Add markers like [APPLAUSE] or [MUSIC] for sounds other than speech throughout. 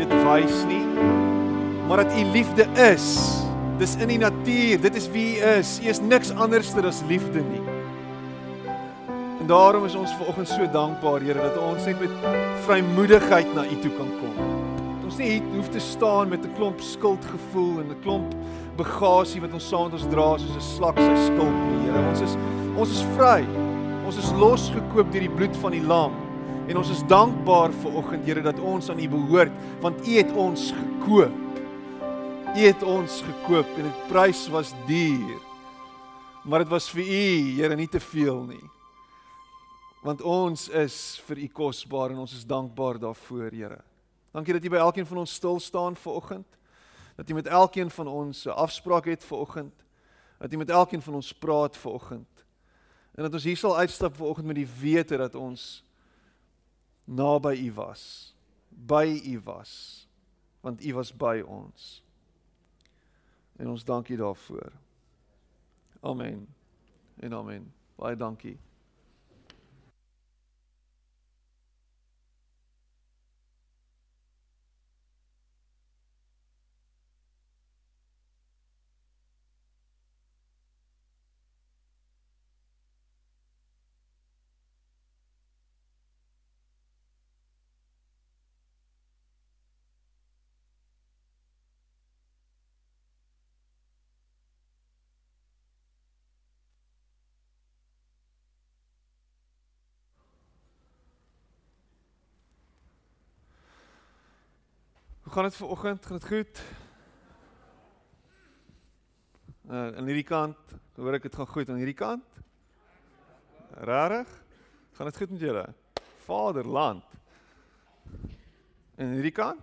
dit wys nie, maar dat u liefde is. Dis in die natuur, dit is wie u is. U is niks anderster as liefde nie. En daarom is ons vanoggend so dankbaar, Here, dat ons net met vrymoedigheid na u toe kan kom. Dat ons nie hoef te staan met 'n klomp skuldgevoel en 'n klomp bagasie wat ons saam met ons dra soos 'n slak sy skuld nie, Here. Ons is ons is vry. Ons is losgekoop deur die bloed van die lam. En ons is dankbaar vir oggend Here dat ons aan U behoort want U het ons gekoop. U het ons gekoop en die prys was duur. Maar dit was vir U, Here, nie te veel nie. Want ons is vir U kosbaar en ons is dankbaar daarvoor, Here. Dankie dat U by elkeen van ons stil staan vir oggend. Dat U met elkeen van ons 'n afspraak het vir oggend. Dat U met elkeen van ons praat vir oggend. En dat ons hier sal uitstap ver oggend met die wete dat ons naby U was, by U was, want U was by ons. En ons dankie daarvoor. Amen. En amen. Baie dankie. Hoe gaan dit vir oggend? Gaan dit goed? Uh aan hierdie kant, hoor ek dit gaan goed aan hierdie kant? Rarig? Gaan dit goed met julle? Vaderland. En hierdie kant?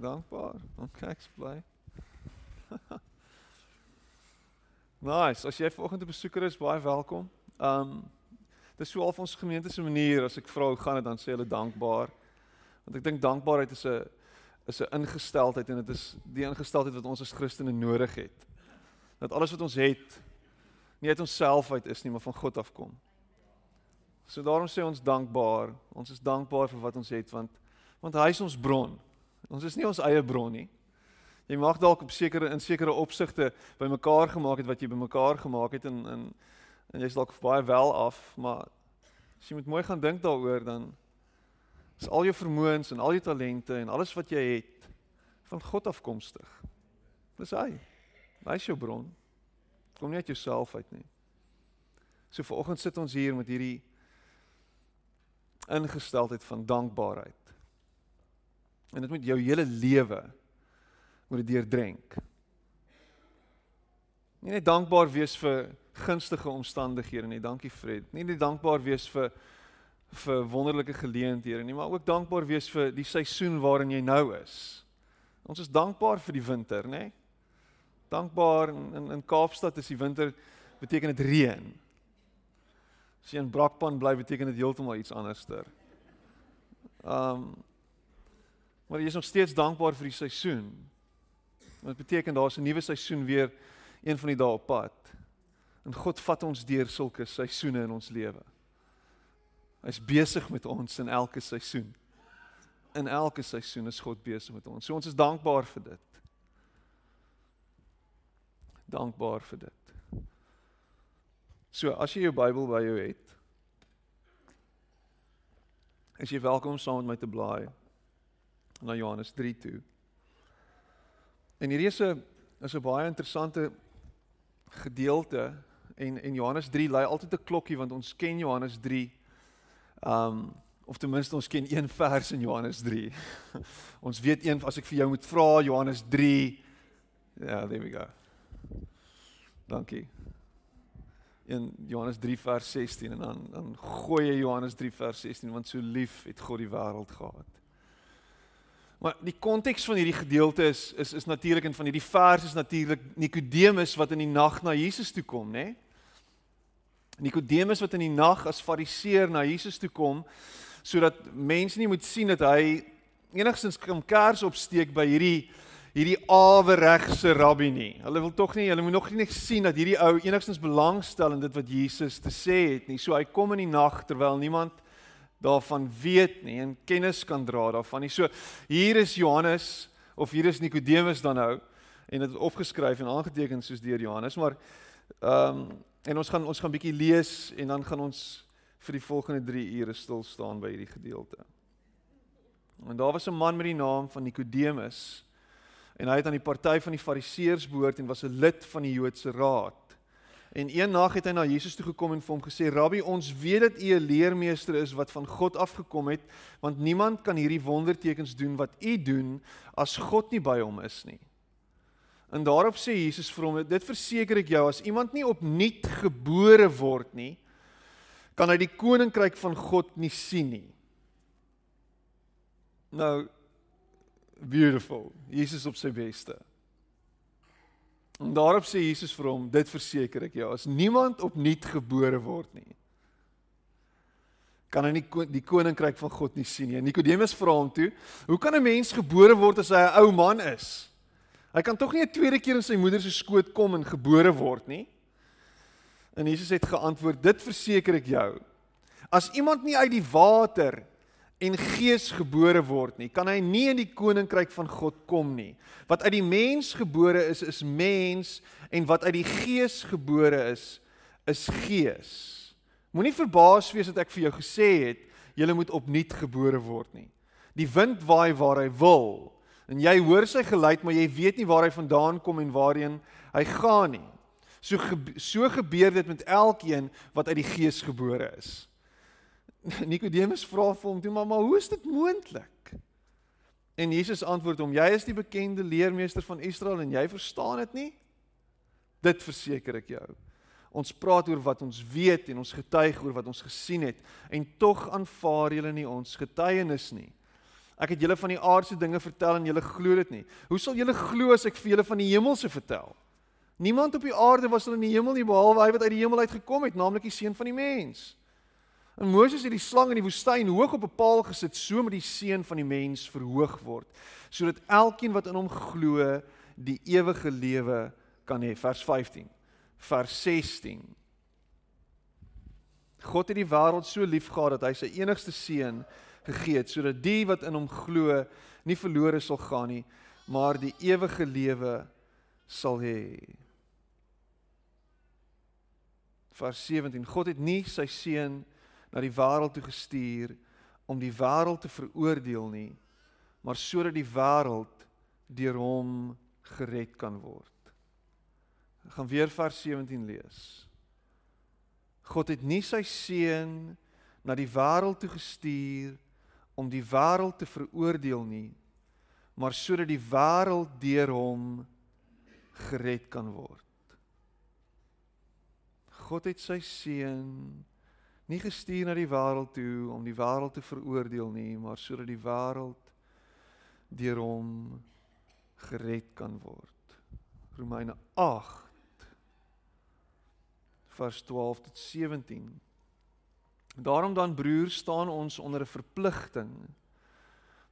Dankbaar. Okay, ek bly. nice. As jy vanoggend 'n besoeker is, baie welkom. Um dis so half ons gemeente se manier as ek vra hoe gaan dit dan sê hulle dankbaar. Want ek dink dankbaarheid is 'n is 'n ingesteldheid en dit is die ingesteldheid wat ons as Christene nodig het. Dat alles wat ons het nie uit onsself uit is nie, maar van God af kom. So daarom sê ons dankbaar. Ons is dankbaar vir wat ons het want want hy is ons bron. Ons is nie ons eie bron nie. Jy mag dalk op sekere in sekere opsigte bymekaar gemaak het wat jy bymekaar gemaak het en en en jy's dalk baie wel af, maar as jy moet mooi gaan dink daaroor dan is al jou vermoëns en al jou talente en alles wat jy het van God afkomstig. Dis hy. Hy is jou bron. Kom nie uit jouself uit nie. So vanoggend sit ons hier met hierdie ingesteldheid van dankbaarheid. En dit moet jou hele lewe moet dit deurdrink. Nie net dankbaar wees vir gunstige omstandighede nie, dankie Fred. Nie net dankbaar wees vir vir wonderlike geleenthede nie, maar ook dankbaar wees vir die seisoen waarin jy nou is. Ons is dankbaar vir die winter, nê? Dankbaar in, in in Kaapstad is die winter beteken dit reën. As jy in Brakpan bly beteken dit heeltemal iets anderster. Um maar jy is nog steeds dankbaar vir die seisoen. Dit beteken daar's 'n nuwe seisoen weer een van die dae op pad. En God vat ons deur sulke seisoene in ons lewe. Hy's besig met ons in elke seisoen. In elke seisoen is God besig met ons. So ons is dankbaar vir dit. Dankbaar vir dit. So as jy jou Bybel by jou het, is jy welkom saam met my te blaai na Johannes 3 toe. En hierdie is 'n is 'n baie interessante gedeelte en en Johannes 3 lei altyd 'n klokkie want ons ken Johannes Um of ten minste ons ken een vers in Johannes 3. [LAUGHS] ons weet een as ek vir jou moet vra Johannes 3. Ja, yeah, there we go. Dankie. In Johannes 3 vers 16 en dan dan gooi jy Johannes 3 vers 16 want so lief het God die wêreld gehad. Maar die konteks van hierdie gedeelte is is is natuurlik en van hierdie vers is natuurlik Nikodemus wat in die nag na Jesus toe kom, né? Nee? Nikodemus wat in die nag as fariseer na Jesus toe kom sodat mense nie moet sien dat hy enigstens kom kers opsteek by hierdie hierdie aweregse rabbi nie. Hulle wil tog nie, hulle moet nog nie sien dat hierdie ou enigstens belangstel in dit wat Jesus te sê het nie. So hy kom in die nag terwyl niemand daarvan weet nie en kennis kan dra daarvan nie. So hier is Johannes of hier is Nikodemus dan nou en dit opgeskryf en aangeteken soos deur Johannes, maar ehm um, en ons gaan ons gaan bietjie lees en dan gaan ons vir die volgende 3 ure stil staan by hierdie gedeelte. En daar was 'n man met die naam van Nikodemus en hy het aan die party van die Fariseërs behoort en was 'n lid van die Joodse Raad. En een nag het hy na Jesus toe gekom en vir hom gesê: "Rabbi, ons weet dat u 'n leermeester is wat van God afgekom het, want niemand kan hierdie wondertekens doen wat u doen as God nie by hom is nie." En daarop sê Jesus vir hom: "Dit verseker ek jou, as iemand nie opnuut gebore word nie, kan hy die koninkryk van God nie sien nie." Nou beautiful. Jesus op sy beste. En daarop sê Jesus vir hom, dit verseker ek jou, as niemand opnuut gebore word nie, kan hy nie die koninkryk van God nie sien nie. Nikodemus vra hom toe, hoe kan 'n mens gebore word as hy 'n ou man is? Hy kan tog nie 'n tweede keer in sy moeder se skoot kom en gebore word nie. En Jesus het geantwoord, dit verseker ek jou. As iemand nie uit die water en gees gebore word nie, kan hy nie in die koninkryk van God kom nie. Wat uit die mens gebore is, is mens en wat uit die gees gebore is, is gees. Moenie verbaas wees dat ek vir jou gesê het jy moet opnuut gebore word nie. Die wind waai waar hy wil en jy hoor sy geluid, maar jy weet nie waar hy vandaan kom en waarheen hy gaan nie. So so gebeur dit met elkeen wat uit die gees gebore is. [LAUGHS] Nikodemus vra vir hom toe, maar, maar hoe is dit moontlik? En Jesus antwoord hom: "Jy is die bekende leermeester van Israel en jy verstaan dit nie? Dit verseker ek jou. Ons praat oor wat ons weet en ons getuig oor wat ons gesien het en tog aanvaar julle nie ons getuienis nie. Ek het julle van die aardse dinge vertel en julle glo dit nie. Hoe sal julle glo as ek vir julle van die hemelse vertel? Niemand op die aarde was al in die hemel nie behalwe hy wat uit die hemel uit gekom het, naamlik die seun van die mens." En Moses het die slang in die woestyn hoog op 'n paal gesit, so met die seun van die mens verhoog word, sodat elkeen wat in hom glo, die ewige lewe kan hê. Vers 15. Vers 16. God het die wêreld so liefgehad dat hy sy enigste seun gegee het sodat die wat in hom glo nie verlore sal gaan nie, maar die ewige lewe sal hê. Vers 17. God het nie sy seun na die wêreld toe gestuur om die wêreld te veroordeel nie, maar sodat die wêreld deur hom gered kan word. Ek gaan weer vers 17 lees. God het nie sy seun na die wêreld toe gestuur om die wêreld te veroordeel nie, maar sodat die wêreld deur hom gered kan word. God het sy seun nie gestuur na die wêreld toe om die wêreld te veroordeel nie, maar sodat die wêreld deur hom gered kan word. Romeine 8 vers 12 tot 17. Daarom dan broers staan ons onder 'n verpligting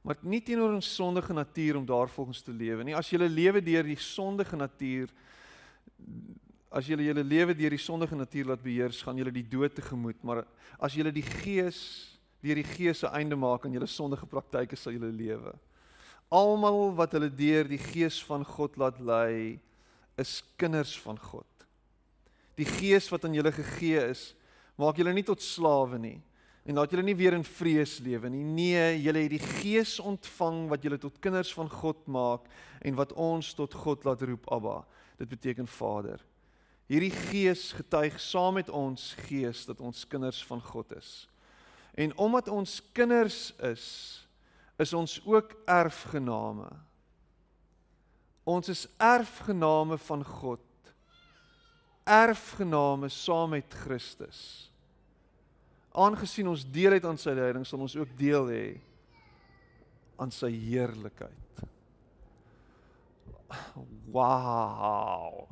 maar nie teenoor ons sondige natuur om daarvolgens te lewe nie. As jy lewe deur die sondige natuur as julle julle lewe deur die sondige natuur laat beheers, gaan julle die dood tegemoet, maar as julle die gees deur die gees se einde maak aan julle sondige praktyke sal julle lewe. Almal wat hulle deur die gees van God laat lei, is kinders van God. Die gees wat aan julle gegee is, maak julle nie tot slawe nie en laat julle nie weer in vrees lewe nie. Nee, julle het die gees ontvang wat julle tot kinders van God maak en wat ons tot God laat roep Abba. Dit beteken Vader. Hierdie gees getuig saam met ons gees dat ons kinders van God is. En omdat ons kinders is, is ons ook erfgename. Ons is erfgename van God. Erfgename saam met Christus. Aangesien ons deel het aan sy lyding, sal ons ook deel hê aan sy heerlikheid. Wow.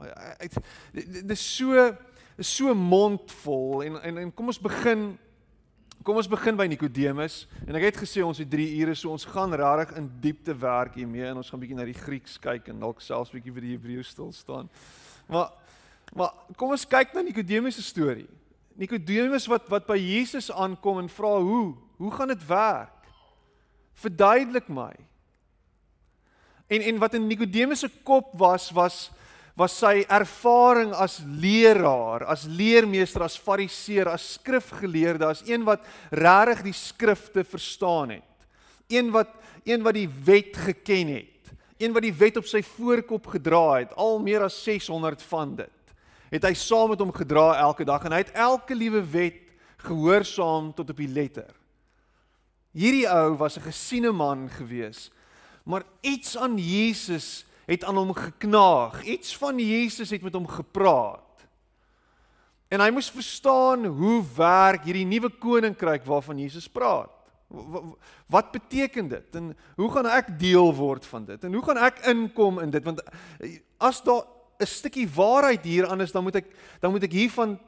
Dit is so is so mondvol en en en kom ons begin kom ons begin by Nikodemus en ek het gesê ons het 3 ure so ons gaan regtig in diepte werk hiermee en ons gaan bietjie na die Grieks kyk en dalk selfs bietjie vir die Hebreë stil staan. Maar maar kom ons kyk na Nikodemus se storie. Nikodemus wat wat by Jesus aankom en vra hoe, hoe gaan dit werk? Verduidelik my. En en wat in Nikodemus se kop was was was sy ervaring as leraar, as leermeester, as fariseer, as skrifgeleerde, as een wat regtig die skrifte verstaan het. Een wat een wat die wet geken het. Een wat die wet op sy voorkop gedra het, al meer as 600 van dit het hy saam met hom gedra elke dag en hy het elke liewe wet gehoorsaam tot op die letter. Hierdie ou was 'n gesiene man gewees, maar iets aan Jesus het aan hom geknaag. Iets van Jesus het met hom gepraat. En hy moes verstaan hoe werk hierdie nuwe koninkryk waarvan Jesus praat. Wat beteken dit? En hoe gaan ek deel word van dit? En hoe gaan ek inkom in dit? Want as daar 'n stukkie waarheid hieraan is, dan moet ek dan moet ek hiervan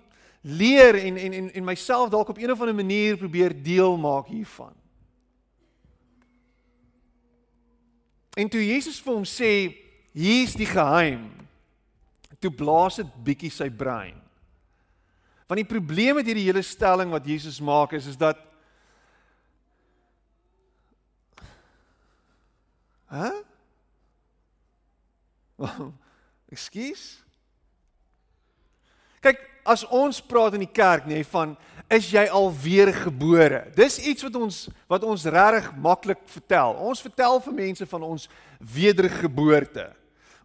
leer en en en en myself dalk op een of ander manier probeer deel maak hiervan. En toe Jesus vir hom sê, hier's die geheim. Toe blaas dit bietjie sy brein. Want die probleem met hierdie hele stelling wat Jesus maak is is dat Hæ? Huh? Ekskuus. Kyk, as ons praat in die kerk nê van is jy al weer gebore? Dis iets wat ons wat ons regtig maklik vertel. Ons vertel vir mense van ons wedergeboorte.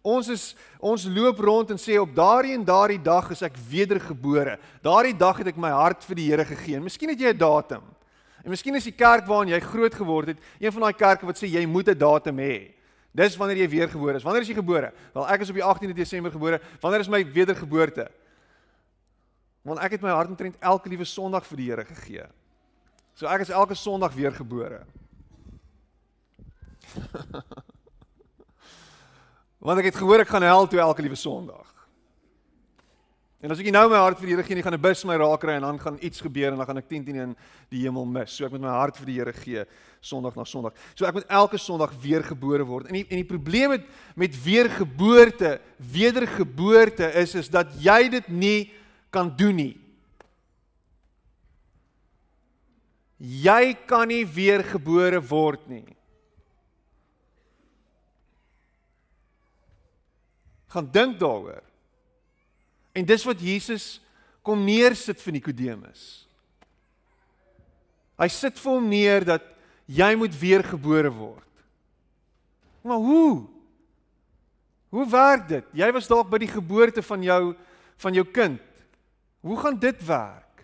Ons is ons loop rond en sê op daardie en daardie dag is ek wedergebore. Daardie dag het ek my hart vir die Here gegee. Miskien het jy 'n datum. En miskien is die kerk waarin jy groot geword het, een van daai kerke wat sê jy moet 'n datum hê. Dis wanneer jy weer gebore is. Wanneer is jy gebore? Wel, ek is op die 18de Desember gebore. Wanneer is my wedergeboorte? Want ek het my hart omtrent elke liewe Sondag vir die Here gegee. So ek is elke Sondag weer gebore. [LAUGHS] Want ek het gehoor ek gaan hel toe elke liewe Sondag. En as ek nou my hart vir die Here gee, nie gaan 'n bus my raak kry en dan gaan iets gebeur en dan gaan ek 10 10 in die hemel mis. So ek moet my hart vir die Here gee Sondag na Sondag. So ek moet elke Sondag weergebore word. En die, en die probleem met met weergeboorte, wedergeboorte is is dat jy dit nie kan doen nie. Jy kan nie weergebore word nie. Gaan dink daaroor. En dis wat Jesus kom neersit vir Nikodemus. Hy sit vir hom neer dat jy moet weergebore word. Maar hoe? Hoe werk dit? Jy was dalk by die geboorte van jou van jou kind. Hoe gaan dit werk?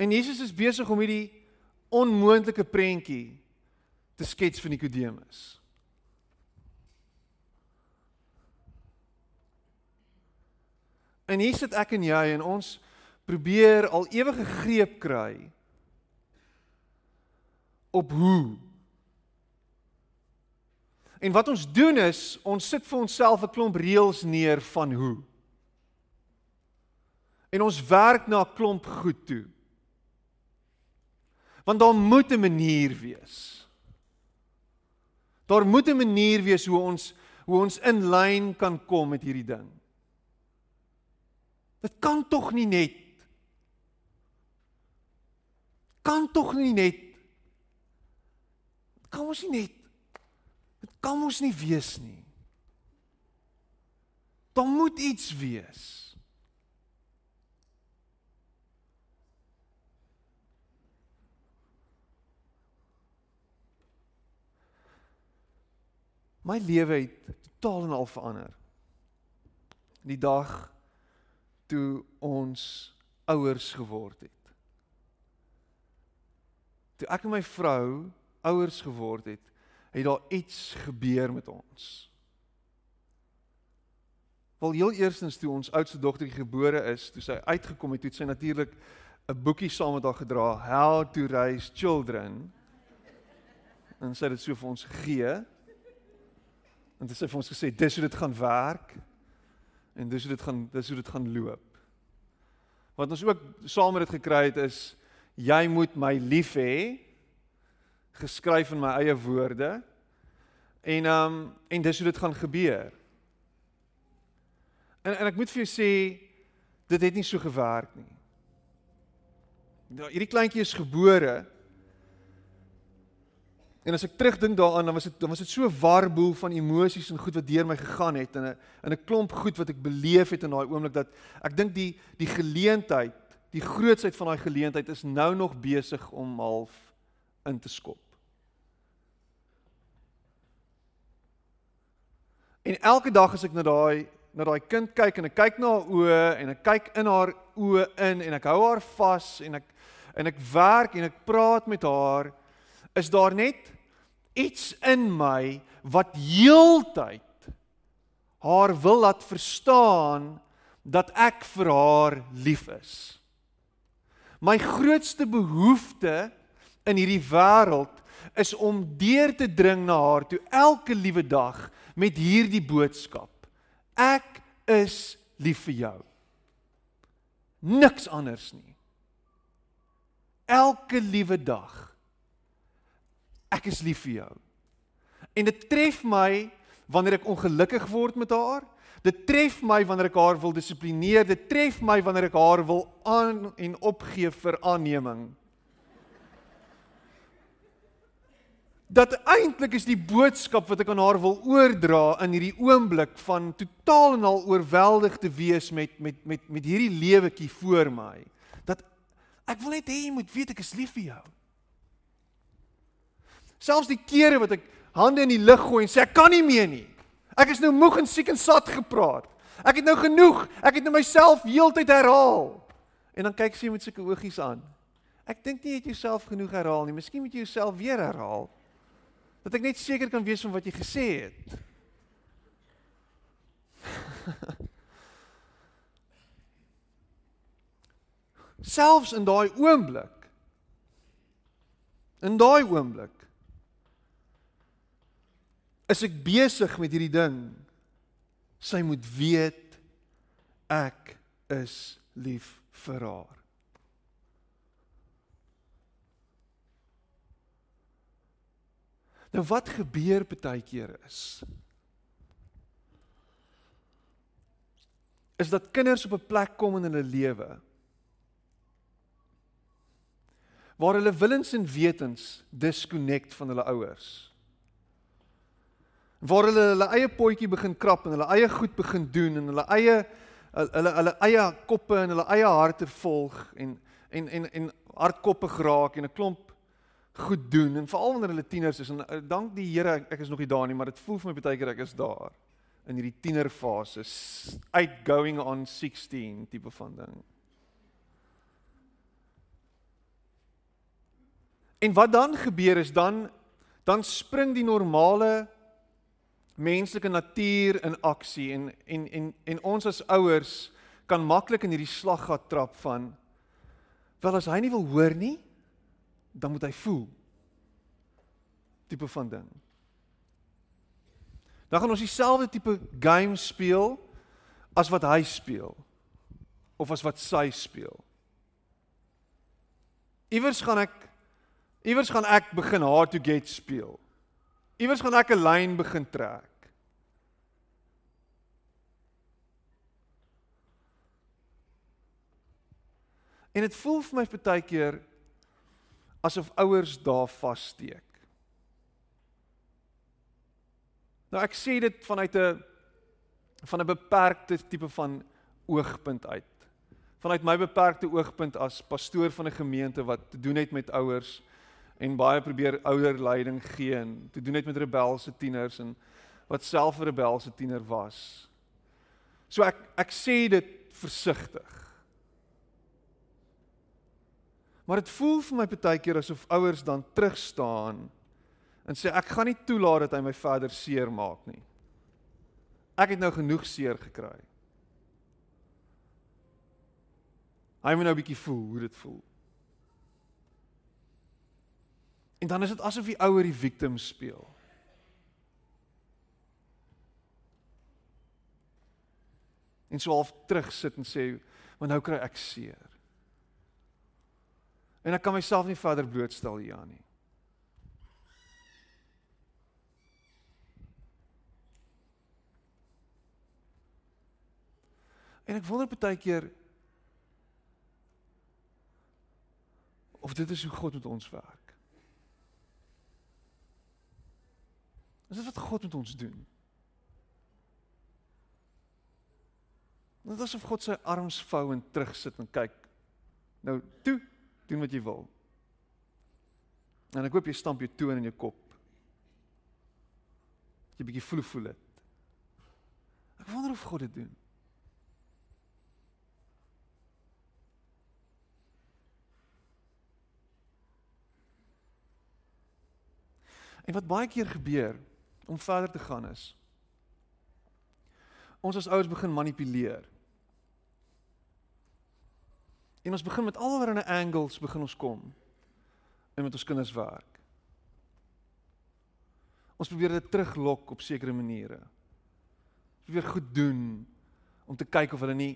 En Jesus is besig om hierdie onmoontlike prentjie te skets vir Nikodemus. En hier sit ek en jy en ons probeer al ewige greep kry op hoe. En wat ons doen is, ons sit vir onsself 'n klomp reëls neer van hoe. En ons werk na 'n klomp goed toe. Want daar moet 'n manier wees. Daar moet 'n manier wees hoe ons hoe ons in lyn kan kom met hierdie ding. Dit kan tog nie net kan tog nie net kan ons nie net dit kan ons nie wees nie. Daar moet iets wees. My lewe het totaal en al verander. Die dag toe ons ouers geword het. Toe ek en my vrou ouers geword het, het daar iets gebeur met ons. Wel heel eerstens toe ons oudste dogtertjie gebore is, toe sy uitgekom het, het sy natuurlik 'n boekie saam met haar gedra, How to Raise Children. En sy het dit so vir ons gegee. En dit sê vir ons gesê dis hoe dit gaan werk. En dis hoe dit gaan dis hoe dit gaan loop. Wat ons ook saam met dit gekry het is jy moet my lief hê geskryf in my eie woorde. En um en dis hoe dit gaan gebeur. En en ek moet vir jou sê dit het nie so gewerk nie. Nou hierdie kleintjie is gebore En as ek terugdink daaraan, dan was dit dan was dit so 'n warboel van emosies en goed wat deur my gegaan het en 'n in 'n klomp goed wat ek beleef het in daai oomblik dat ek dink die die geleentheid, die grootsheid van daai geleentheid is nou nog besig om half in te skop. En elke dag as ek na daai na daai kind kyk en ek kyk na haar oë en ek kyk in haar oë in en ek hou haar vas en ek en ek werk en ek praat met haar is daar net iets in my wat heeltyd haar wil laat verstaan dat ek vir haar lief is. My grootste behoefte in hierdie wêreld is om deur te dring na haar toe elke liewe dag met hierdie boodskap. Ek is lief vir jou. Niks anders nie. Elke liewe dag ek is lief vir jou. En dit tref my wanneer ek ongelukkig word met haar. Dit tref my wanneer ek haar wil dissiplineer. Dit tref my wanneer ek haar wil aan en opgee vir aanneming. Dat eintlik is die boodskap wat ek aan haar wil oordra in hierdie oomblik van totaal en al oorweldig te wees met met met met hierdie lewetjie voor my. Dat ek wil net hê jy moet weet ek is lief vir jou. Selfs die kere wat ek hande in die lug gooi en sê ek kan nie meer nie. Ek is nou moeg en siek en sat gepraat. Ek het nou genoeg. Ek het nou myself heeltyd herhaal. En dan kyk sy met sulke oogies aan. Ek dink nie jy het jouself genoeg herhaal nie. Miskien moet jy jouself weer herhaal. Dat ek net seker kan wees van wat jy gesê het. [LAUGHS] Selfs in daai oomblik. In daai oomblik is ek besig met hierdie ding. Sy moet weet ek is lief vir haar. Nou wat gebeur baie keer is is dat kinders op 'n plek kom in hulle lewe waar hulle willens en wetens disconnect van hulle ouers waar hulle hulle eie potjie begin krap en hulle eie goed begin doen en hulle eie hulle hulle eie koppe en hulle eie harte volg en en en en hardkoppe geraak en 'n klomp goed doen en veral wanneer hulle tieners is en uh, dank die Here ek is nog nie daar nie maar dit voel vir my baie keer ek is daar in hierdie tienerfase outgoing on 16 tipe van ding. En wat dan gebeur is dan dan spring die normale menslike natuur in aksie en en en en ons as ouers kan maklik in hierdie slaggat trap van wel as hy nie wil hoor nie dan moet hy voel tipe van ding. Dan gaan ons dieselfde tipe game speel as wat hy speel of as wat sy speel. Iewers gaan ek iewers gaan ek begin hard to get speel. Iewers gaan ek 'n lyn begin trek. En dit voel vir my baie keer asof ouers daar vassteek. Nou ek sê dit vanuit 'n van 'n beperkte tipe van oogpunt uit. Vanuit my beperkte oogpunt as pastoor van 'n gemeente wat te doen het met ouers en baie probeer ouerleiding gee en te doen het met rebelse tieners en wat self 'n rebelse tiener was. So ek ek sê dit versigtig. Maar dit voel vir my baie keer asof ouers dan terug staan en sê ek gaan nie toelaat dat hy my verder seermaak nie. Ek het nou genoeg seer gekry. Hy moet nou 'n bietjie voel hoe dit voel. En dan is dit asof die ouer die victim speel. En so half terugsit en sê, "Maar nou kry ek seer." En ek kan myself nie verder blootstel hier aan nie. En ek wonder baie keer of dit is hoe God met ons werk. Is dit wat God met ons doen? Dit is asof God sy arms vou en terugsit en kyk. Nou, toe, doen wat jy wil. En ek hoop jy stamp jou toon in jou kop. Dat jy bietjie voel voel dit. Ek wonder of God dit doen. En wat baie keer gebeur om verder te gaan is ons as ouers begin manipuleer. En ons begin met allerlei angles begin ons kom en met ons kinders werk. Ons probeer dit teruglok op sekere maniere. Ons probeer goed doen om te kyk of hulle nie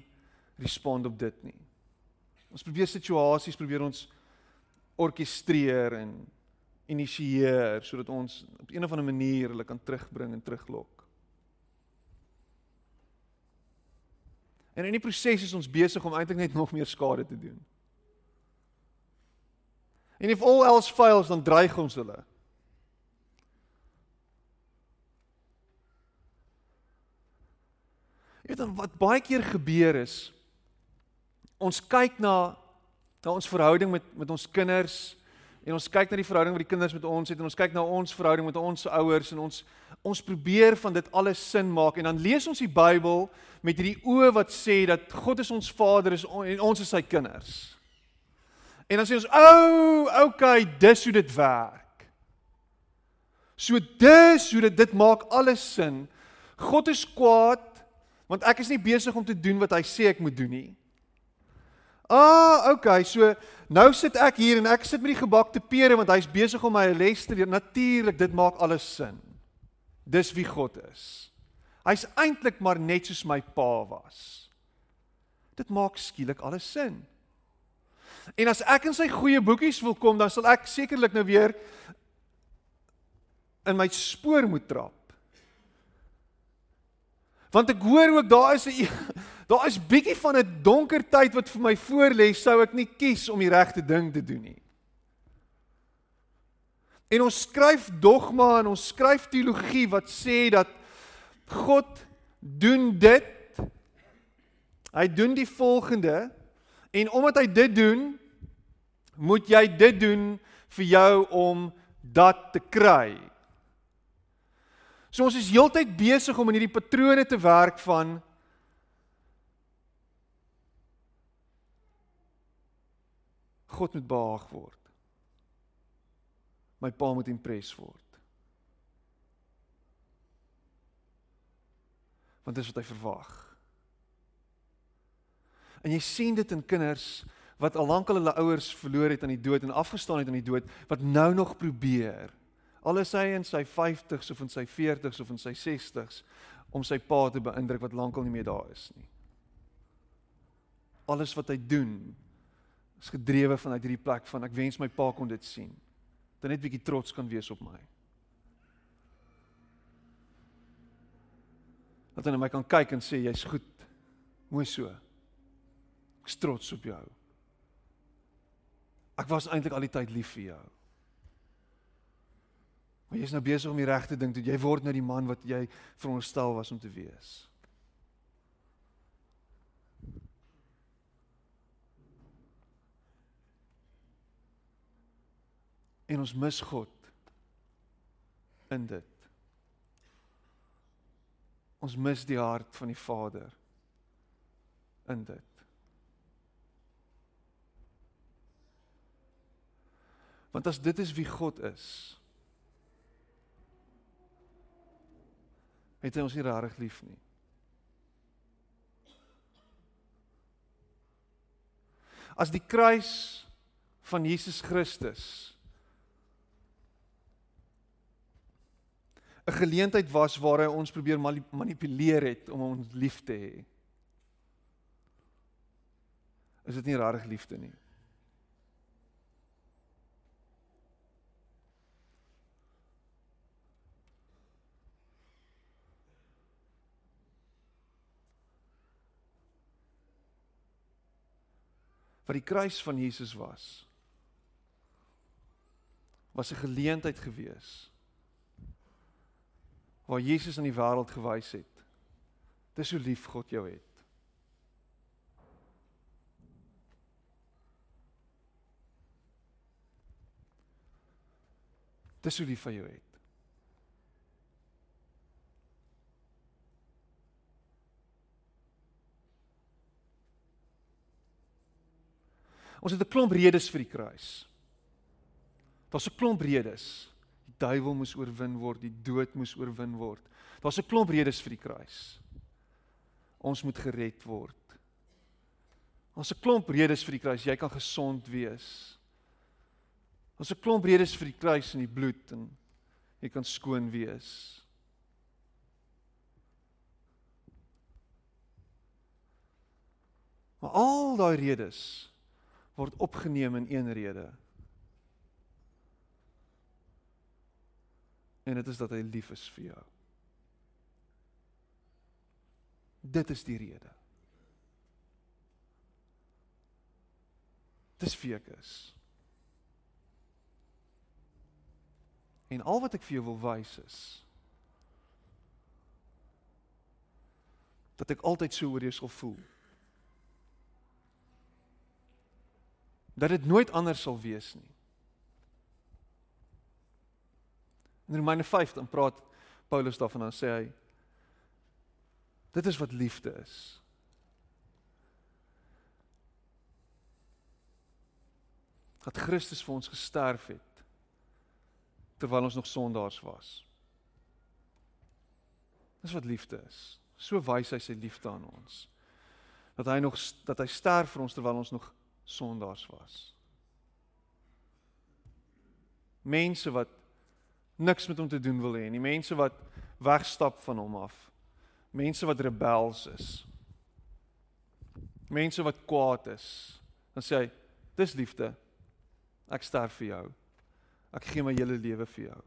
respond op dit nie. Ons probeer situasies probeer ons orkestreer en initieer sodat ons op 'n of ander manier hulle kan terugbring en teruglok. En in die proses is ons besig om eintlik net nog meer skade te doen. En if all else fails, dan dreig ons hulle. Jy weet dan wat baie keer gebeur is ons kyk na na ons verhouding met met ons kinders en ons kyk na die verhouding wat die kinders met ons het en ons kyk na ons verhouding met ons ouers en ons ons probeer van dit alles sin maak en dan lees ons die Bybel met hierdie oë wat sê dat God is ons Vader is on, en ons is sy kinders. En dan sê ons, "O, oh, okay, dis hoe dit werk." So dis hoe dit dit maak alles sin. God is kwaad want ek is nie besig om te doen wat hy sê ek moet doen nie. Ah, okay, so nou sit ek hier en ek sit met die gebakte pere want hy's besig om my les te leer. Natuurlik, dit maak alles sin. Dis wie God is. Hy's eintlik maar net soos my pa was. Dit maak skielik alles sin. En as ek in sy goeie boekies wil kom, dan sal ek sekerlik nou weer in my spoor moet trap. Want ek hoor ook daar is 'n daar is bietjie van 'n donker tyd wat vir my voorlê, sou ek nie kies om die regte ding te doen nie. En ons skryf dogma en ons skryf teologie wat sê dat God doen dit. Hy doen die volgende en omdat hy dit doen, moet jy dit doen vir jou om dat te kry. So ons is heeltyd besig om in hierdie patrone te werk van God moet behaag word. My pa moet impres word. Want dis wat hy verwag. En jy sien dit in kinders wat al lank al hulle ouers verloor het aan die dood en afgestaan het aan die dood wat nou nog probeer. Al is hy in sy 50s of in sy 40s of in sy 60s om sy pa te beïndruk wat lankal nie meer daar is nie. Alles wat hy doen is gedrewe vanuit hierdie plek van ek wens my pa kon dit sien. Dat net bietjie trots kan wees op my. Dat hy na my kan kyk en sê jy's goed. Mooi so. Ek's trots op jou. Ek was eintlik al die tyd lief vir jou. Maar jy's nou besig om die regte ding te doen. Jy word nou die man wat jy veronderstel was om te wees. En ons mis God in dit. Ons mis die hart van die Vader in dit. Want as dit is wie God is, het hy ons nie rarig lief nie. As die kruis van Jesus Christus 'n geleentheid was waar hy ons probeer manipuleer het om ons lief te hê. Is dit nie regtig liefde nie? wat die kruis van Jesus was was 'n geleentheid gewees waar Jesus aan die wêreld gewys het dis hoe lief God jou het dis hoe lief hy jou het Ons het 'n klomp redes vir die kruis. Daar's 'n klomp redes. Die duiwel moes oorwin word, die dood moes oorwin word. Daar's 'n klomp redes vir die kruis. Ons moet gered word. Ons 'n klomp redes vir die kruis. Jy kan gesond wees. Ons 'n klomp redes vir die kruis en die bloed en jy kan skoon wees. Maar al daai redes word opgeneem in een rede. En dit is dat hy lief is vir jou. Dit is die rede. Dis wie ek is. En al wat ek vir jou wil wys is dat ek altyd so oor jou sal voel. dat dit nooit anders sal wees nie. In Romeine 5 dan praat Paulus daarvan dan sê hy dit is wat liefde is. Dat Christus vir ons gesterf het terwyl ons nog sondaars was. Dis wat liefde is. So wys hy sy liefde aan ons. Dat hy nog dat hy sterf vir ons terwyl ons nog sondaars was. Mense wat niks met hom te doen wil hê nie, mense wat wegstap van hom af. Mense wat rebels is. Mense wat kwaad is. Dan sê hy, dis liefde. Ek sterf vir jou. Ek gee my hele lewe vir jou.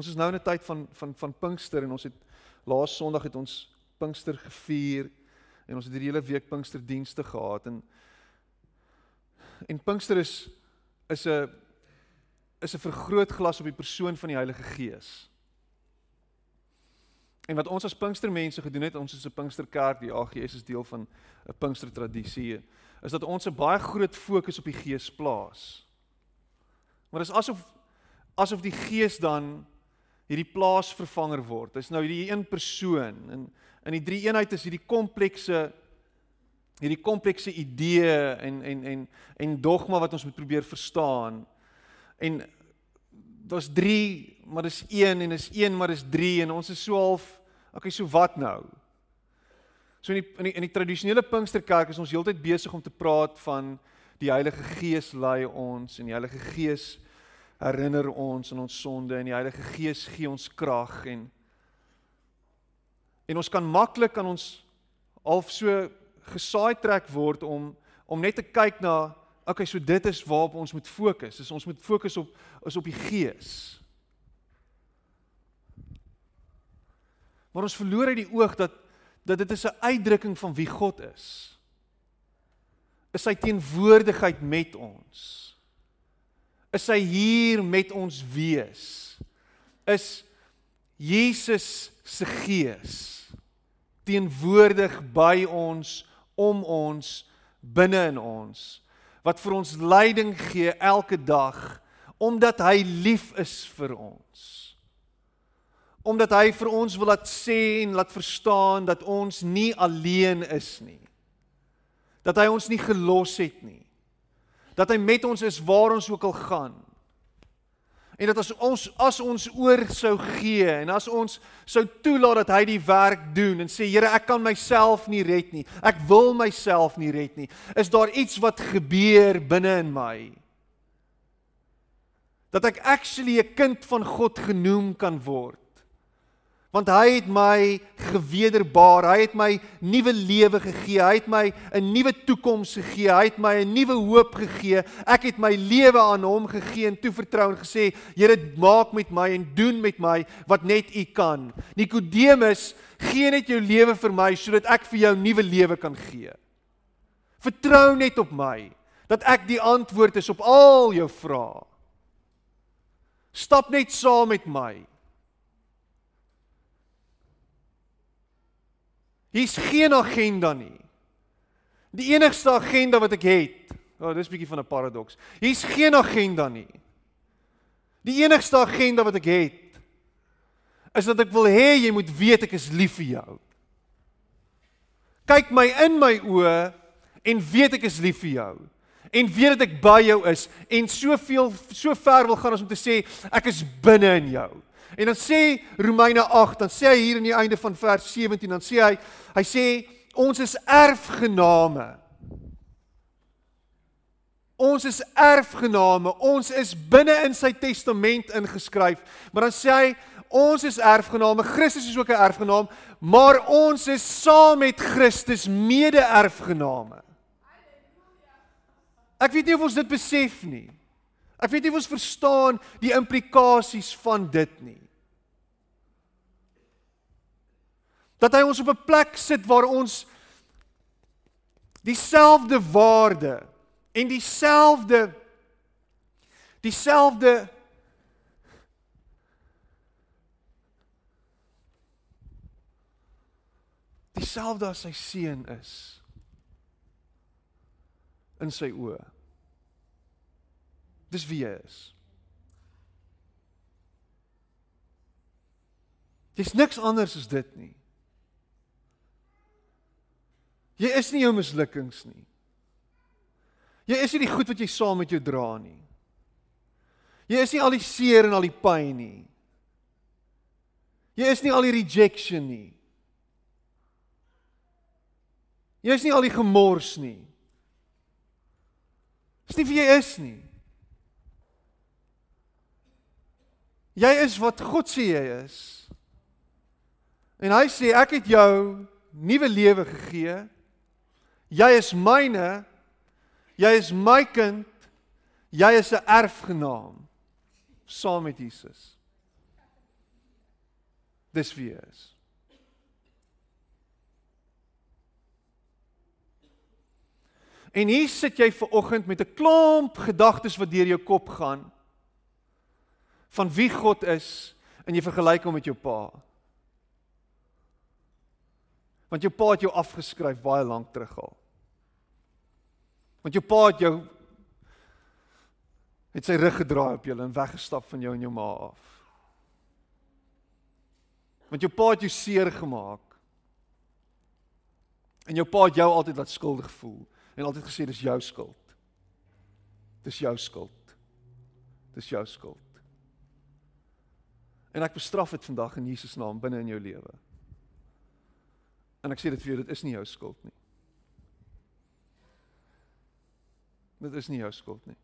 Ons is nou in 'n tyd van van van Pinkster en ons het laas Sondag het ons Pinkster gevier en ons het hierdie hele week Pinksterdienste gehad en en Pinkster is is 'n is 'n vergrootglas op die persoon van die Heilige Gees. En wat ons as Pinkstermense gedoen het, ons is 'n Pinksterkerk, die AGS is deel van 'n Pinkster tradisie, is dat ons 'n baie groot fokus op die Gees plaas. Maar dit is asof asof die Gees dan hierdie plaasvervanger word. Dis nou hierdie een persoon en in die drie eenheid is hierdie komplekse hierdie komplekse idee en en en en dogma wat ons moet probeer verstaan. En daar's 3, maar dis 1 en is 1 maar dis 3 en ons is so half okay, so wat nou? So in die in die, in die tradisionele Pinksterkerk is ons heeltyd besig om te praat van die Heilige Gees lei ons en die Heilige Gees herinner ons aan ons sonde en die Heilige Gees gee ons krag en en ons kan maklik aan ons half so gesaai trek word om om net te kyk na okay so dit is waarop ons moet fokus. Is ons moet fokus op is op die Gees. Maar ons verloor uit die oog dat dat dit is 'n uitdrukking van wie God is. Is sy teenwoordigheid met ons is hy hier met ons wees. Is Jesus se gees teenwoordig by ons om ons binne in ons wat vir ons leiding gee elke dag omdat hy lief is vir ons. Omdat hy vir ons wil laat sê en laat verstaan dat ons nie alleen is nie. Dat hy ons nie gelos het nie dat hy met ons is waar ons ook al gaan. En dat as ons as ons oor sou gee en as ons sou toelaat dat hy die werk doen en sê Here ek kan myself nie red nie. Ek wil myself nie red nie. Is daar iets wat gebeur binne in my? Dat ek actually 'n kind van God genoem kan word. Want hy het my gewederbaar. Hy het my nuwe lewe gegee. Hy het my 'n nuwe toekoms gegee. Hy het my 'n nuwe hoop gegee. Ek het my lewe aan hom gegee en toevertrou en gesê, Here, maak met my en doen met my wat net U kan. Nikodemus, gee net jou lewe vir my sodat ek vir jou nuwe lewe kan gee. Vertrou net op my dat ek die antwoord is op al jou vrae. Stap net saam met my. Hier's geen agenda nie. Die enigste agenda wat ek het, o, oh, dis 'n bietjie van 'n paradoks. Hier's geen agenda nie. Die enigste agenda wat ek het is dat ek wil hê jy moet weet ek is lief vir jou. Kyk my in my oë en weet ek is lief vir jou en weet dat ek by jou is en soveel so ver wil gaan as om te sê ek is binne in jou. En dan sê Romeine 8, dan sê hy hier aan die einde van vers 17, dan sê hy hy sê ons is erfgename. Ons is erfgename. Ons is binne in sy testament ingeskryf. Maar dan sê hy ons is erfgename. Christus is ook 'n erfgenaam, maar ons is saam met Christus mede-erfgename. Ek weet nie of ons dit besef nie. Ek weet nie of ons verstaan die implikasies van dit nie. dat hy ons op 'n plek sit waar ons dieselfde waarde en dieselfde dieselfde dieselfde as sy seun is in sy oë. Dis wie hy is. Dis niks anders as dit nie. Jy is nie jou mislukkings nie. Jy is nie die goed wat jy saam met jou dra nie. Jy is nie al die seer en al die pyn nie. Jy is nie al die rejection nie. Jy is nie al die gemors nie. Dis nie wie jy is nie. Jy is wat God sê jy is. En hy sê ek het jou nuwe lewe gegee. Jy is myne. Jy is my kind. Jy is 'n erfgenaam saam met Jesus. Dis wie hy is. En hier sit jy ver oggend met 'n klomp gedagtes wat deur jou kop gaan van wie God is en jy vergelyk hom met jou pa. Want jou pa het jou afgeskryf baie lank terug al. Want jou pa het jou het sy rug gedraai op jou en weggestap van jou en jou ma af. Want jou pa het jou seer gemaak. En jou pa het jou altyd laat skuldig voel en altyd gesê dis jou skuld. Dis jou skuld. Dis jou skuld. En ek bestraf dit vandag in Jesus naam binne in jou lewe. En ek sê dit vir jou, dit is nie jou skuld nie. Dit is nie jou skuld nie.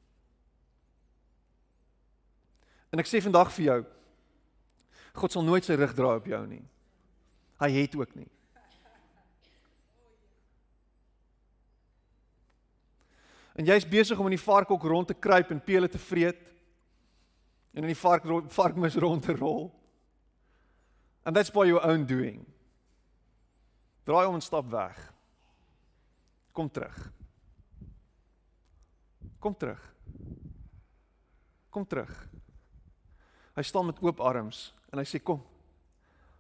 En ek sê vandag vir jou God sal nooit sy rug draai op jou nie. Hy het ook nie. En jy's besig om in die varkhok rond te kruip en pele te vreet en in die vark varkmis rond te rol. And that's by your own doing. Draai om en stap weg. Kom terug. Kom terug. Kom terug. Hy staan met oop arms en hy sê kom.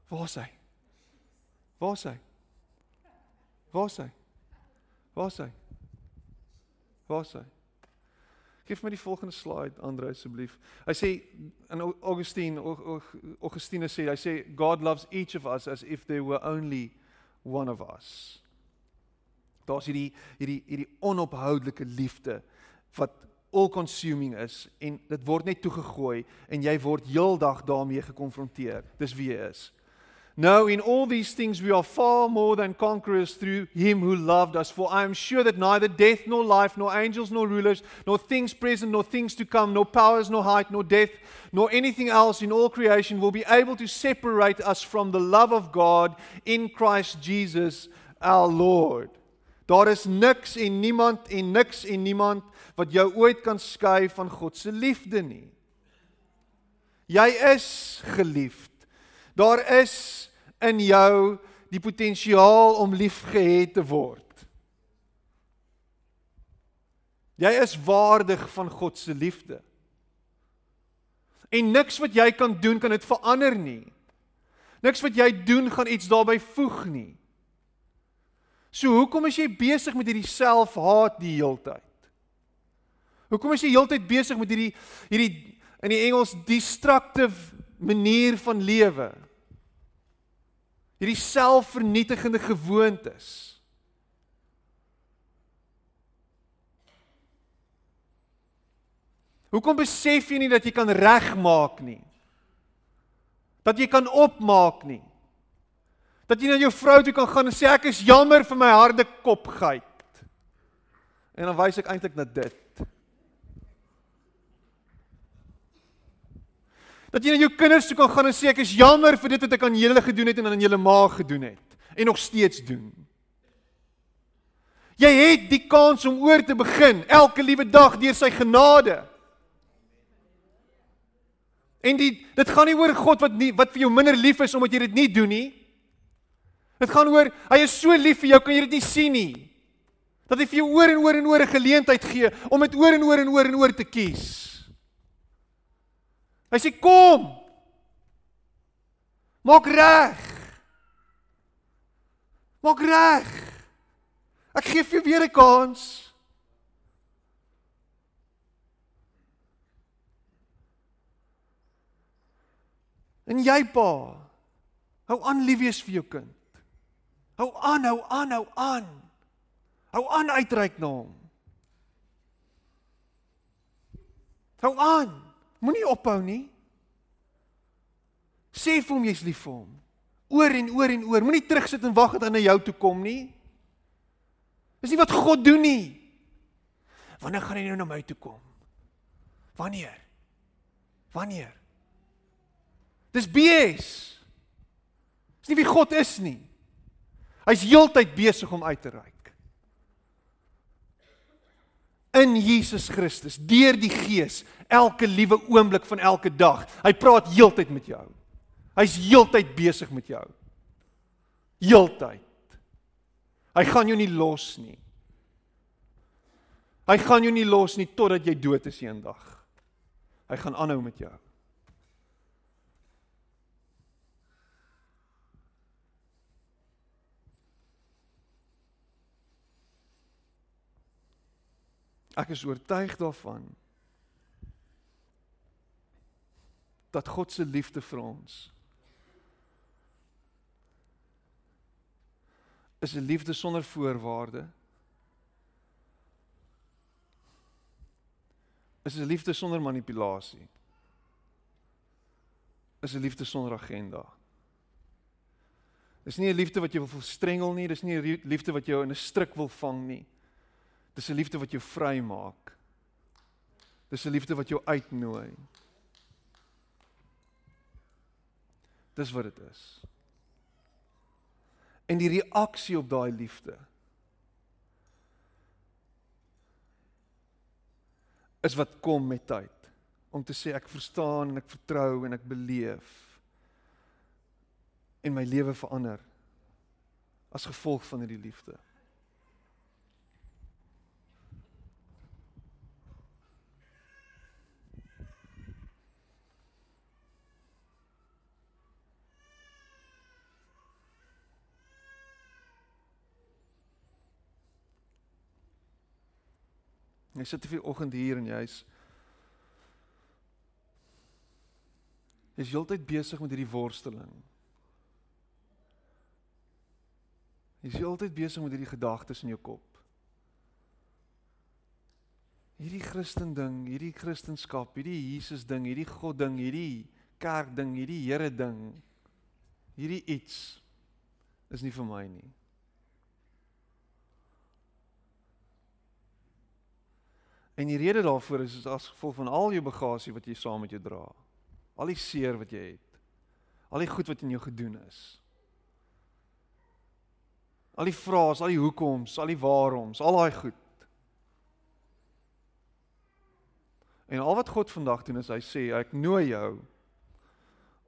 Waar is hy? Waar is hy? Waar is hy? Waar is hy? Waar is hy? Geef my die volgende slide Andre asseblief. Hy sê in Augustine Augustine sê hy sê God loves each of us as if there were only one of us. Daar's hierdie hierdie hierdie onophoudelike liefde wat all consuming is en dit word net toegegooi en jy word heeldag daarmee gekonfronteer. Dis wie jy is. No, in all these things we are far more than conquerors through him who loved us. For I am sure that neither death nor life, nor angels nor rulers, nor things present nor things to come, nor powers nor height, nor depth, nor anything else in all creation will be able to separate us from the love of God in Christ Jesus our Lord. Daar is niks en niemand en niks en niemand wat jou ooit kan skei van God se liefde nie. Jy is geliefd. Daar is in jou die potensiaal om liefgehad te word. Jy is waardig van God se liefde. En niks wat jy kan doen kan dit verander nie. Niks wat jy doen gaan iets daarbey voeg nie. So hoekom is jy besig met hierdie selfhaat die heeltyd? Hoekom is jy heeltyd besig met hierdie hierdie in die Engels destructive manier van lewe? Hierdie selfvernietigende gewoontes. Hoekom besef jy nie dat jy kan regmaak nie? Dat jy kan opmaak nie? Dat jy na jou vrou toe kan gaan en sê ek is jammer vir my harde kopgeit. En dan wys ek eintlik na dit. Dat jy na jou kinders toe kan gaan en sê ek is jammer vir dit wat ek aan julle gedoen het en aan julle ma gedoen het en nog steeds doen. Jy het die kans om oor te begin elke liewe dag deur sy genade. En die dit gaan nie oor God wat nie wat vir jou minder lief is omdat jy dit nie doen nie. Dit gaan oor hy is so lief vir jou, kan jy dit nie sien nie. Dat hy vir jou oor en oor en oor 'n geleentheid gee om dit oor en oor en oor en oor te kies. Hy sê kom. Maak reg. Maak reg. Ek gee vir jou weer 'n kans. En jy pa, hou aan lief wees vir jou kind. Hou aan, hou aan, hou aan. Hou aan uitreik na hom. Hou aan. Moenie ophou nie. Sê vir hom jy's lief vir hom. Oor en oor en oor. Moenie terugsit en wag dat hy na jou toe kom nie. Dis nie wat God doen nie. Wanneer gaan hy nou na my toe kom? Wanneer? Wanneer? Dis BS. Dis nie wie God is nie. Hy's heeltyd besig om uit te reik. In Jesus Christus, deur die Gees, elke liewe oomblik van elke dag. Hy praat heeltyd met jou. Hy's heeltyd besig met jou. Heeltyd. Hy gaan jou nie los nie. Hy gaan jou nie los nie totdat jy dood is eendag. Hy gaan aanhou met jou. Ek is oortuig daarvan dat God se liefde vir ons is 'n liefde sonder voorwaarde. Is 'n liefde sonder manipulasie. Is 'n liefde sonder agenda. Dis nie 'n liefde wat jy wil verstrengel nie, dis nie 'n liefde wat jou in 'n stryk wil vang nie. Dis 'n liefde wat jou vry maak. Dis 'n liefde wat jou uitnooi. Dis wat dit is. En die reaksie op daai liefde is wat kom met tyd om te sê ek verstaan en ek vertrou en ek beleef en my lewe verander as gevolg van hierdie liefde. Jy sit te veel oggend hier en jy's jy's heeltyd besig met hierdie worsteling. Jy's heeltyd besig met hierdie gedagtes in jou kop. Hierdie Christen ding, hierdie Christendom, hierdie Jesus ding, hierdie God ding, hierdie kerk ding, hierdie Here ding. Hierdie iets is nie vir my nie. En die rede daarvoor is as gevolg van al jou bagasie wat jy saam met jou dra. Al die seer wat jy het. Al die goed wat in jou gedoen is. Al die vrae, al die hoekoms, al die waaroms, al daai goed. En al wat God vandag doen is hy sê ek nooi jou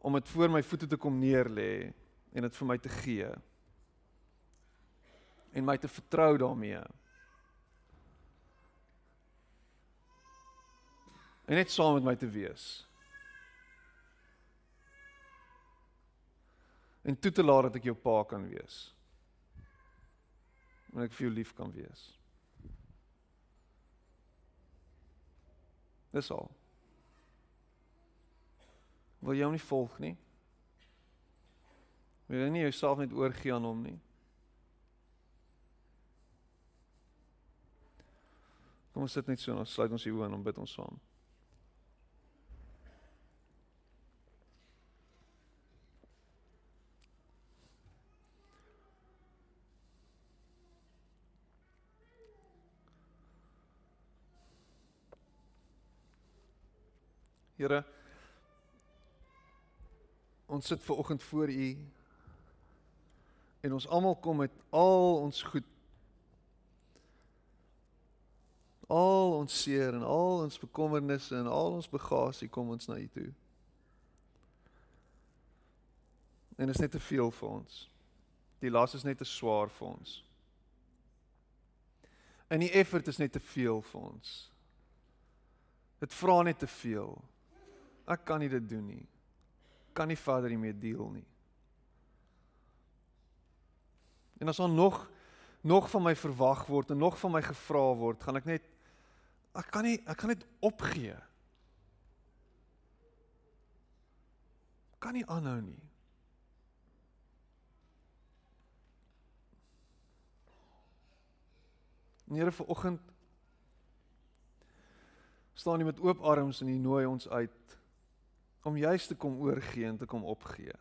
om dit voor my voete te kom neer lê en dit vir my te gee. En my te vertrou daarmee. En net saam met my te wees. En toe te laat dat ek jou pa kan wees. En ek vir jou lief kan wees. Dis al. Wil jy hom nie volg nie? Wil jy nie jouself net oorgee aan hom nie? Kom ons sit net so en ons sluit ons die oë en bid ons saam. Here ons sit ver oggend voor u en ons almal kom met al ons goed al ons seer en al ons bekommernisse en al ons bagasie kom ons na u toe. En dit is net te veel vir ons. Die las is net te swaar vir ons. En die effort is net te veel vir ons. Dit vra net te veel. Ek kan nie dit doen nie. Kan nie verder hiermee deel nie. En as daar nog nog van my verwag word en nog van my gevra word, gaan ek net ek kan nie ek kan net opgee. Kan nie aanhou nie. Here vir oggend staan jy met oop arms en jy nooi ons uit om juis te kom oorgee en te kom opgee.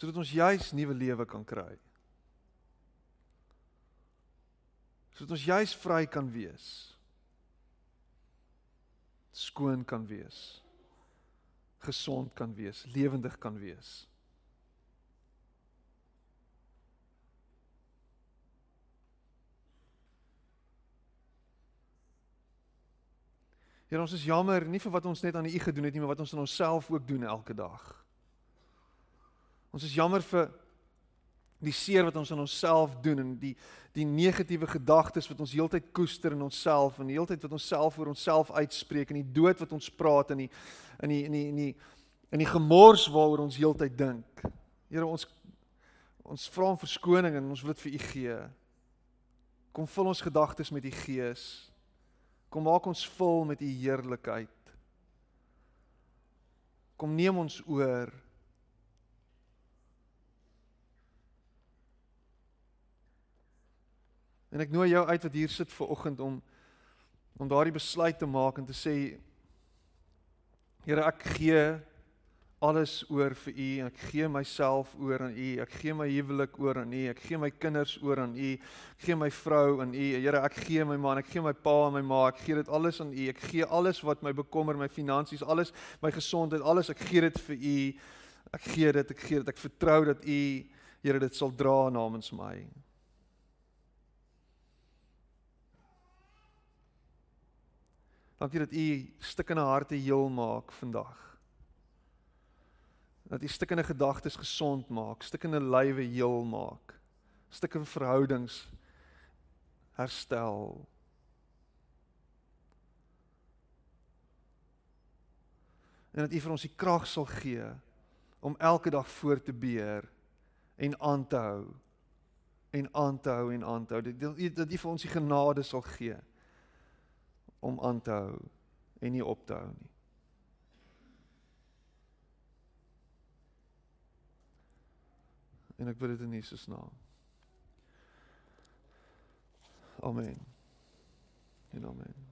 Sodat ons juis nuwe lewe kan kry. Sodat ons juis vry kan wees. Skoon kan wees. Gesond kan wees, lewendig kan wees. Here ons is jammer nie vir wat ons net aan U gedoen het nie, maar wat ons aan onsself ook doen elke dag. Ons is jammer vir die seer wat ons aan onsself doen en die die negatiewe gedagtes wat ons heeltyd koester in onsself en die heeltyd wat ons self oor onsself uitspreek en die dood wat ons praat in die in die in die in die in die gemors waaroor ons heeltyd dink. Here ons ons vra om verskoning en ons wil dit vir U gee. Kom vul ons gedagtes met U Gees. Kom maak ons vol met u heerlikheid. Kom neem ons oor. En ek nooi jou uit wat hier sit ver oggend om om daardie besluit te maak en te sê Here ek gee alles oor vir u en ek gee myself oor aan u. Ek gee my huwelik oor aan u. Ek gee my kinders oor aan u. Ek gee my vrou aan u. Here, ek gee my man, ek gee my pa en my ma. Ek gee dit alles aan u. Ek gee alles wat my bekommer, my finansies, alles, my gesondheid, alles. Ek gee dit vir u. Ek gee dit, ek gee dit. Ek vertrou dat u Here dit sal dra namens my. Dankie dat u stikkende harte heel maak vandag dat die stikkende gedagtes gesond maak, stikkende lywe heel maak, stikkende verhoudings herstel. En dat U vir ons die krag sal gee om elke dag voort te beheer en aan te hou en aan te hou en aan te hou. Dat U dat U vir ons die genade sal gee om aan te hou en nie op te hou nie. En ek bid dit in Jesus naam. Amen. En amen.